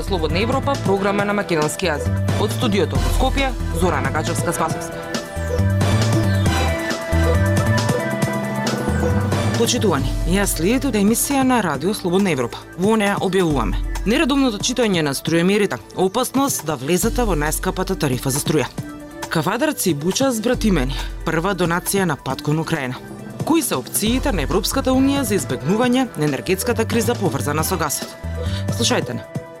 Радио Слободна Европа, програма на македонски јазик. Од студиото во Скопје, Зорана Гачевска Спасовска. Почитувани, јас следите од емисија на Радио Слободна Европа. Во неа објавуваме нередовното читање на струемерите, опасност да влезете во најскапата тарифа за струја. Кавадарци и Буча збратимени, прва донација на пат кон Украина. Кои се опциите на Европската Унија за избегнување на енергетската криза поврзана со гасот? Слушајте не.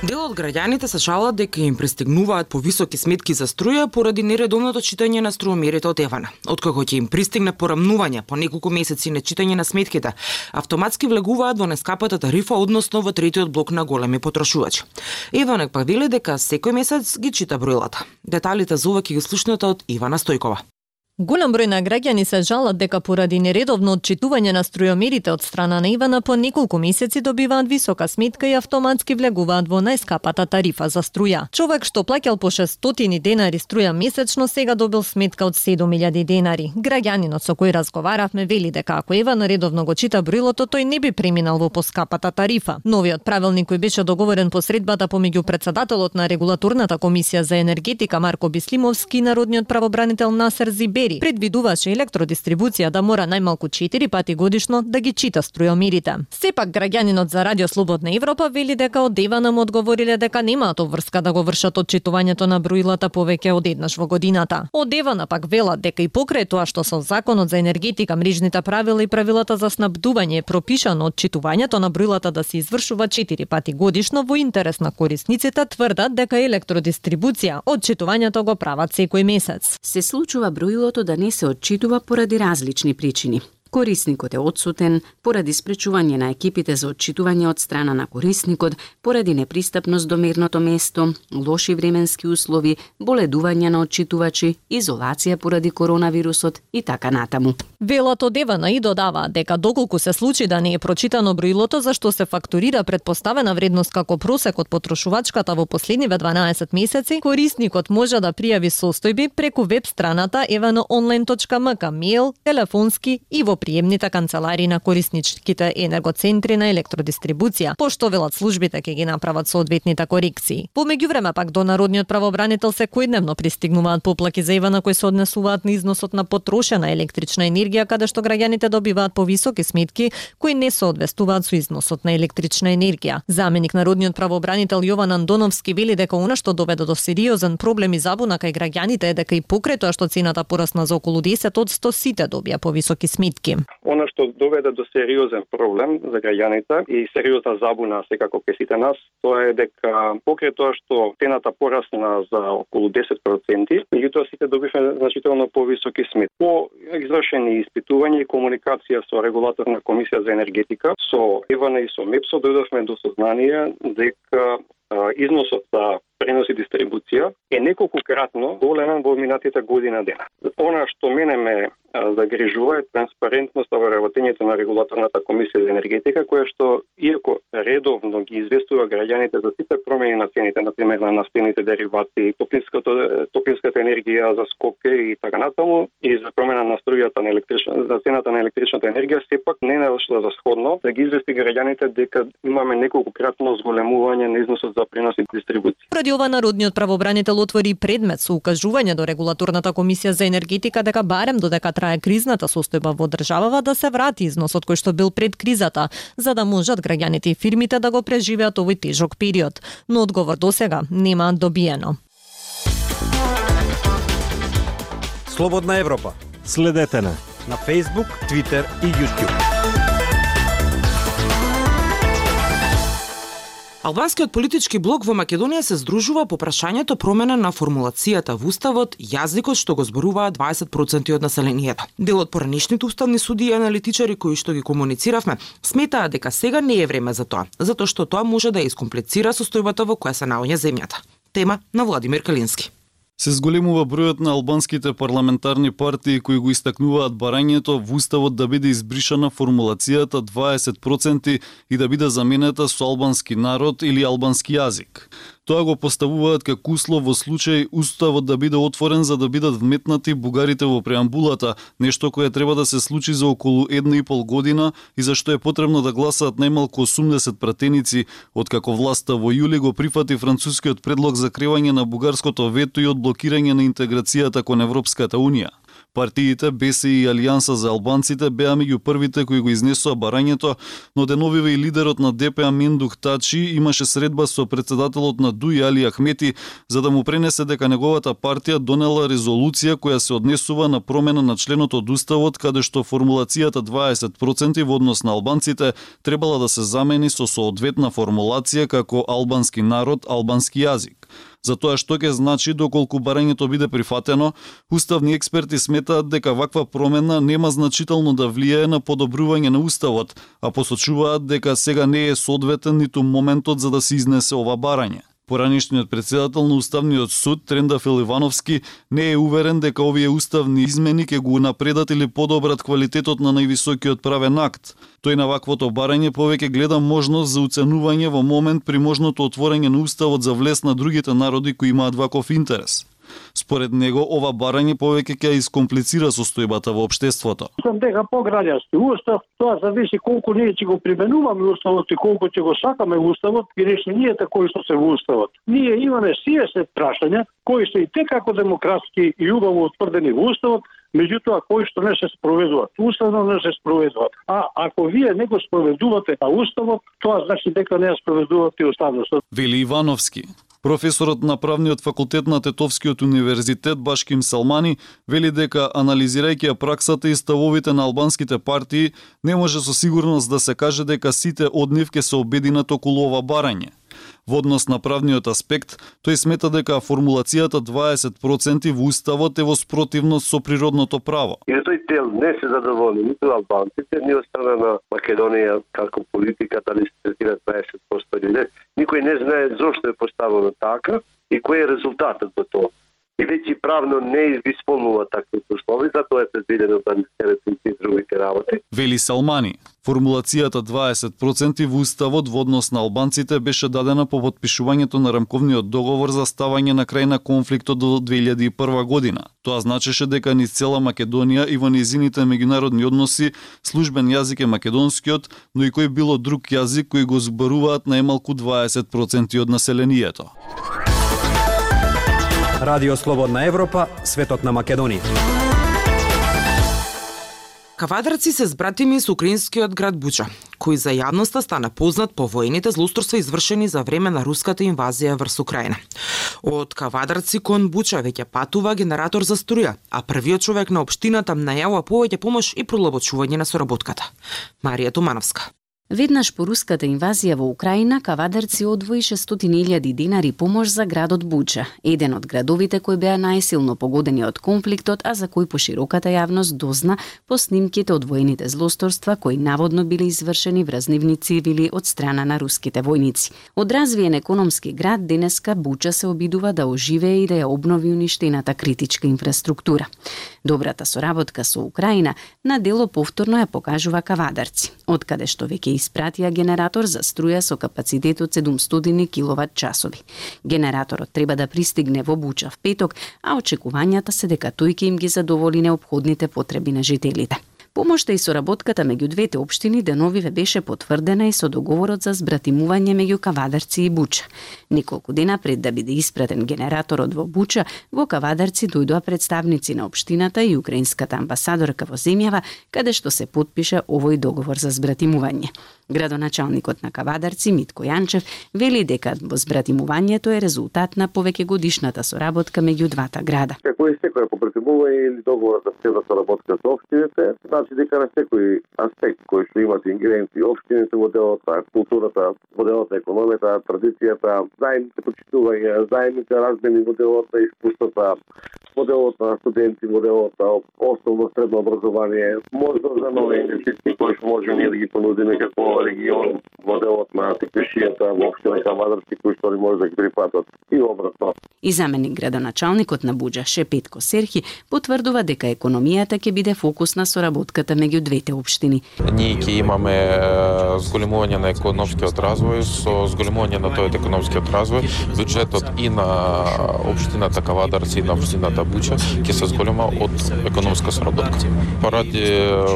Дел од граѓаните се жалат дека им пристигнуваат повисоки сметки за струја поради нередовното читање на струомерите од Евана. Откако ќе им пристигне порамнување по неколку месеци на читање на сметките, автоматски влегуваат во нескапата тарифа, односно во третиот блок на големи потрошувачи. Еванек па вели дека секој месец ги чита бројлата. Деталите за ова ќе ги слушнете од Ивана Стојкова. Голем број на граѓани се жалат дека поради нередовно отчитување на струјомерите од страна на Ивана по неколку месеци добиваат висока сметка и автоматски влегуваат во најскапата тарифа за струја. Човек што плаќал по 600 денари струја месечно сега добил сметка од 7000 денари. Граѓанинот со кој разговаравме вели дека ако Иван редовно го чита бројлото, тој не би преминал во поскапата тарифа. Новиот правилник кој беше договорен по средбата помеѓу председателот на регулаторната комисија за енергетика Марко Бислимовски и народниот правобранител Насер Зибери инженери предвидуваше електродистрибуција да мора најмалку 4 пати годишно да ги чита струјомерите. Сепак граѓанинот за Радио Слободна Европа вели дека од Девана му одговориле дека немаат обврска да го вршат отчитувањето на броилата повеќе од еднаш во годината. Од Девана пак велат дека и покрај тоа што со Законот за енергетика, мрежните правила и правилата за снабдување е пропишано отчитувањето на броилата да се извршува 4 пати годишно во интерес на корисниците тврдат дека електродистрибуција отчитувањето го прават секој месец. Се случува броилото да не се отчитува поради различни причини. Корисникот е одсутен поради спречување на екипите за отчитување од страна на корисникот, поради непристапност до мерното место, лоши временски услови, боледување на отчитувачи, изолација поради коронавирусот и така натаму. Велат од Евана и додава дека доколку се случи да не е прочитано броилото за што се фактурира предпоставена вредност како просек од потрошувачката во последниве 12 месеци, корисникот може да пријави состојби преку веб страната evanoonline.mk, мејл, телефонски и во приемните канцелари на корисничките енергоцентри на електродистрибуција, пошто велат службите ќе ги направат соодветните корекции. По меѓувреме пак до народниот правобранител секојдневно пристигнуваат поплаки за Ивана кои се однесуваат на износот на потрошена електрична енергија каде што граѓаните добиваат повисоки сметки кои не соодвестуваат со износот на електрична енергија. Заменик народниот правобранител Јован Андоновски вели дека она што доведе до сериозен проблем и забуна кај граѓаните е дека и покрај тоа што цената порасна за околу 10 од 100 сите добија повисоки сметки мерки. Она што доведе до сериозен проблем за граѓаните и сериозна забуна секако кај сите нас, тоа е дека покрај тоа што цената порасна за околу 10%, меѓутоа сите добивме значително повисоки смет. По извршени испитувања и комуникација со регулаторна комисија за енергетика, со Евана и со МЕПСО дојдовме до сознание дека износот за пренос и дистрибуција е неколку кратно голема во минатите година дена. Она што мене ме загрижува е транспарентноста во работењето на регулаторната комисија за енергетика, која што иако редовно ги известува граѓаните за сите промени на цените, на пример на нафтените деривати, топлинската топлинската енергија за скоке и така натаму и за промена на струјата на електрична за цената на електричната енергија, сепак не нашла за сходно да ги извести граѓаните дека имаме неколку кратно зголемување на износот за пренос и дистрибуција. Поради ова народниот правобранител отвори предмет со укажување до регулаторната комисија за енергетика дека барем додека трае кризната состојба во државава да се врати износот кој што бил пред кризата, за да можат граѓаните и фирмите да го преживеат овој тежок период. Но одговор до сега нема добиено. Слободна Европа. Следете на на Facebook, Twitter и YouTube. Албанскиот политички блок во Македонија се здружува по прашањето промена на формулацијата во уставот, јазикот што го зборуваа 20% од населението. Дел од поранишните уставни суди и аналитичари кои што ги комунициравме сметаа дека сега не е време за тоа, затоа што тоа може да искомплицира состојбата во која се наоѓа земјата. Тема на Владимир Калински се зголемува бројот на албанските парламентарни партии кои го истакнуваат барањето во уставот да биде избришана формулацијата 20% и да биде заменета со албански народ или албански јазик. Тоа го поставуваат како услов во случај уставот да биде отворен за да бидат вметнати бугарите во преамбулата, нешто кое треба да се случи за околу една и пол година и за што е потребно да гласаат најмалку 80 пратеници, откако власта во јули го прифати францускиот предлог за кревање на бугарското вето и одблокирање на интеграцијата кон Европската Унија. Партиите БСИ и Алијанса за албанците беа меѓу првите кои го изнесоа барањето, но деновиве и лидерот на ДПА Мендух Тачи имаше средба со председателот на ДУЈ Али Ахмети за да му пренесе дека неговата партија донела резолуција која се однесува на промена на членот од уставот каде што формулацијата 20% во однос на албанците требала да се замени со соодветна формулација како албански народ, албански јазик за тоа што ќе значи доколку барањето биде прифатено, уставни експерти сметаат дека ваква промена нема значително да влијае на подобрување на уставот, а посочуваат дека сега не е соодветен ниту моментот за да се изнесе ова барање. Поранишниот председател на Уставниот суд Трендафил Ивановски не е уверен дека овие уставни измени ќе го напредат или подобрат квалитетот на највисокиот правен акт. Тој на ваквото барање повеќе гледа можност за уценување во момент при можното отворање на уставот за влез на другите народи кои имаат ваков интерес. Според него, ова барање повеќе ќе искомплицира состојбата во општеството. Сам дека по граѓански устав, тоа зависи колку ние ќе го применуваме уставот и колку ќе го сакаме уставот, и решенијата кои што се во уставот. Ние имаме сие се прашања кои се и те како демократски и убаво утврдени во уставот, меѓутоа кои што не се спроведуваат. Уставно не се спроведуваат. А ако вие не го спроведувате на уставот, тоа значи дека не ја спроведувате уставноста. Вели Ивановски. Професорот на правниот факултет на Тетовскиот универзитет Башким Салмани вели дека анализирајќи ја праксата и ставовите на албанските партии, не може со сигурност да се каже дека сите од нив ќе се обединат околу ова барање. Во однос на правниот аспект, тој смета дека формулацијата 20% во уставот е во спротивност со природното право. И тој дел не се задоволни ниту албанците, ни од страна на Македонија како политика дали се третира 20% или не. Никој не знае зошто е поставено така и кој е резултатот за тоа и веќе правно не исполнува такви услови, затоа е предвидено да не се рецензи другите работи. Вели Салмани, формулацијата 20% во уставот во однос на албанците беше дадена по подпишувањето на рамковниот договор за ставање на крај на конфликтот до 2001 година. Тоа значеше дека низ цела Македонија и во низините меѓународни односи службен јазик е македонскиот, но и кој било друг јазик кој го зборуваат најмалку 20% од населението. Радио Слободна Европа, светот на Македонија. Кавадарци се збратими со украинскиот град Буча, кој за јавноста стана познат по воените злосторства извршени за време на руската инвазија врз Украина. Од Кавадарци кон Буча веќе патува генератор за струја, а првиот човек на општината најавува повеќе помош и пролабочување на соработката. Марија Тумановска. Веднаш по руската инвазија во Украина, Кавадарци одвои 600.000 динари помош за градот Буча, еден од градовите кои беа најсилно погодени од конфликтот, а за кој пошироката јавност дозна по снимките од воените злосторства кои наводно биле извршени врз нивни цивили од страна на руските војници. Од развиен економски град, денеска Буча се обидува да оживее и да ја обнови уништената критичка инфраструктура. Добрата соработка со Украина на дело повторно ја покажува Кавадарци, од каде што веќе испратија генератор за струја со капацитет од 700 киловат часови. Генераторот треба да пристигне во Буча в петок, а очекувањата се дека тој ќе им ги задоволи необходните потреби на жителите. Помошта и соработката меѓу двете општини деновиве беше потврдена и со договорот за збратимување меѓу Кавадарци и Буча. Неколку дена пред да биде испратен генераторот во Буча, во Кавадарци дојдоа представници на општината и украинската амбасадорка во земјава, каде што се подпише овој договор за збратимување. Градоначалникот на Кавадарци Митко Јанчев вели дека возбратимувањето е резултат на повеќегодишната соработка меѓу двата града. Како е секоја побратимување или договор за северна соработка со општините, значи дека на секој аспект кој што имат ингеренции општините во делот на културата, во делот на економијата, традицијата, заемните почитувања, заемните размени во делот на искуствата, моделот на студенти, моделот на основно средно образование, можност за нови инвестиции кои што може ние да ги понудиме како регион, моделот на текушијата во општина Кавадарски кои што може да ги припатат и обратно. И заменик градоначалникот на Буџа Шепетко Серхи потврдува дека економијата ќе биде фокус на соработката меѓу двете општини. Ние ќе имаме зголемување на економскиот развој, со зголемување на тој економскиот развој, бюджетот и на општината Кавадарци и на општината Буџа ќе се зголема од економска соработка. Поради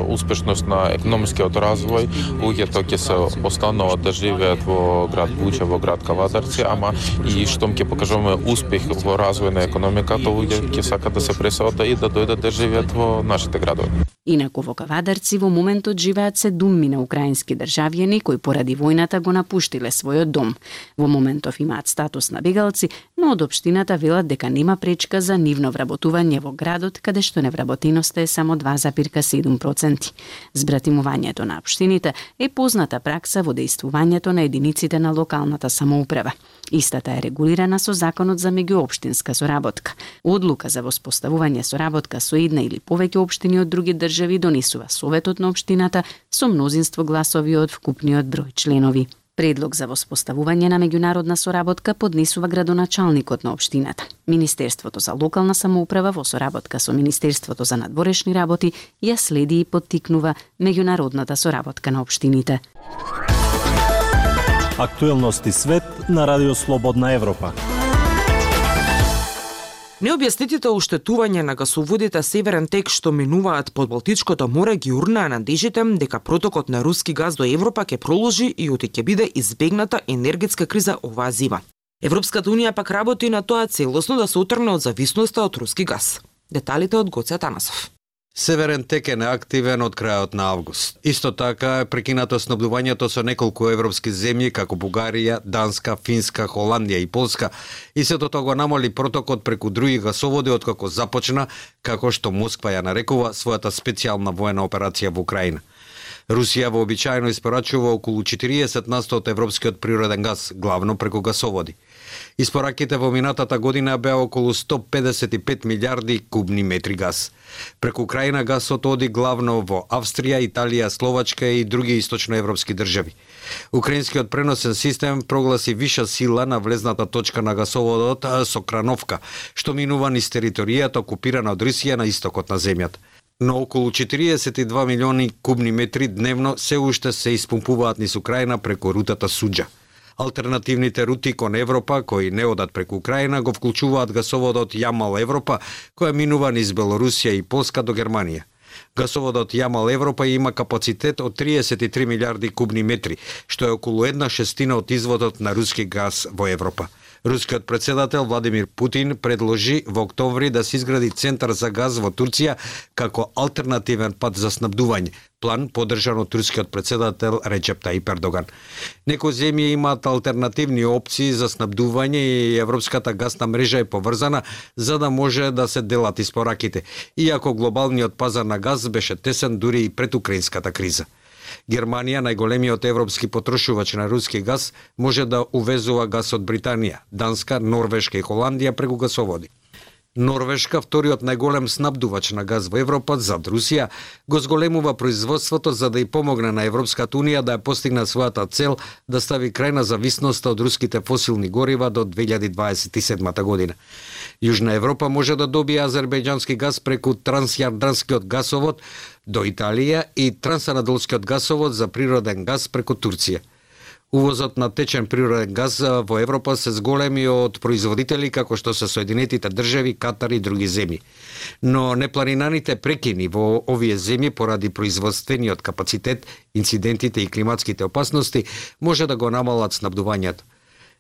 успешност на економскиот развој, луѓето ќе се остануваат да живеат во град Буча во град Кавадарци, ама и штом ќе покажуваме успех во развој на економиката, луѓе ќе сакат да се преселат и да дојдат да живеат во нашите градови. Инаку во Кавадарци во моментот живеат се думми на украински државјани кои поради војната го напуштиле својот дом. Во моментов имаат статус на бегалци, но од општината велат дека нема пречка за нивно вработување во градот, каде што невработеноста е само 2,7%. Збратимувањето на општините е позната пракса во дејствувањето на единиците на локалната самоуправа. Истата е регулирана со Законот за меѓуопштинска соработка. Одлука за воспоставување соработка со една или повеќе општини од други држави донесува Советот на општината со мнозинство гласови од вкупниот број членови. Предлог за воспоставување на меѓународна соработка поднесува градоначалникот на општината. Министерството за локална самоуправа во соработка со Министерството за надворешни работи ја следи и поттикнува меѓународната соработка на општините. Актуелности свет на Радио Слободна Европа. Необјаснетите уштетување на гасоводите Северен тек што минуваат под Балтичкото море ги урнаа надежите дека протокот на руски газ до Европа ќе проложи и оти ќе биде избегната енергетска криза оваа зима. Европската унија пак работи на тоа целосно да се отрне од зависноста од руски газ. Деталите од Гоце Танасов. Северен тек е неактивен од крајот на август. Исто така е прекинато снабдувањето со неколку европски земји како Бугарија, Данска, Финска, Холандија и Полска и сето тоа го намали протокот преку други гасоводи откако започна, како што Москва ја нарекува својата специјална воена операција во Украина. Русија вообичаено испорачува околу 40 насто од европскиот природен газ, главно преку гасоводи. Испораките во минатата година беа околу 155 милиарди кубни метри газ. Преку Украина гасот оди главно во Австрија, Италија, Словачка и други источноевропски држави. Украинскиот преносен систем прогласи виша сила на влезната точка на гасоводот со Крановка, што минува низ територијата окупирана од Русија на истокот на земјата но околу 42 милиони кубни метри дневно се уште се испумпуваат низ Украина преку рутата Суджа. Алтернативните рути кон Европа, кои не одат преку Украина, го вклучуваат гасоводот Јамал Европа, која минува низ Белорусија и Полска до Германија. Гасоводот Јамал Европа има капацитет од 33 милиарди кубни метри, што е околу една шестина од изводот на руски газ во Европа. Рускиот председател Владимир Путин предложи во октомври да се изгради центар за газ во Турција како алтернативен пат за снабдување, план поддржан од турскиот председател Реджеп Таип Ердоган. Некои земји имаат алтернативни опции за снабдување и европската газна мрежа е поврзана за да може да се делат испораките, иако глобалниот пазар на газ беше тесен дури и пред украинската криза. Германија, најголемиот европски потрошувач на руски газ, може да увезува газ од Британија, Данска, Норвешка и Холандија преку гасоводи. Норвешка, вториот најголем снабдувач на газ во Европа зад Русија, го зголемува производството за да и помогне на Европската унија да ја постигне својата цел да стави крај на зависноста од руските фосилни горива до 2027 година. Јужна Европа може да добие азербејџански газ преку трансјарданскиот гасовод до Италија и трансанадолскиот гасовод за природен газ преку Турција. Увозот на течен природен газ во Европа се зголеми од производители како што се Соединетите држави, Катар и други земји. Но непланинаните прекини во овие земји поради производствениот капацитет, инцидентите и климатските опасности може да го намалат снабдувањето.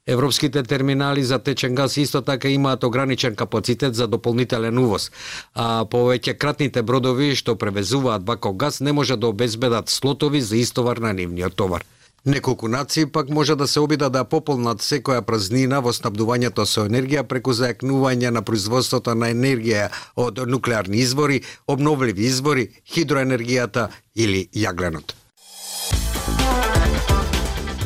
Европските терминали за течен газ исто така имаат ограничен капацитет за дополнителен увоз, а повеќе кратните бродови што превезуваат бако газ не може да обезбедат слотови за истовар на нивниот товар. Неколку нации пак може да се обидат да пополнат секоја празнина во снабдувањето со енергија преку зајакнување на производството на енергија од нуклеарни извори, обновливи извори, хидроенергијата или јагленот.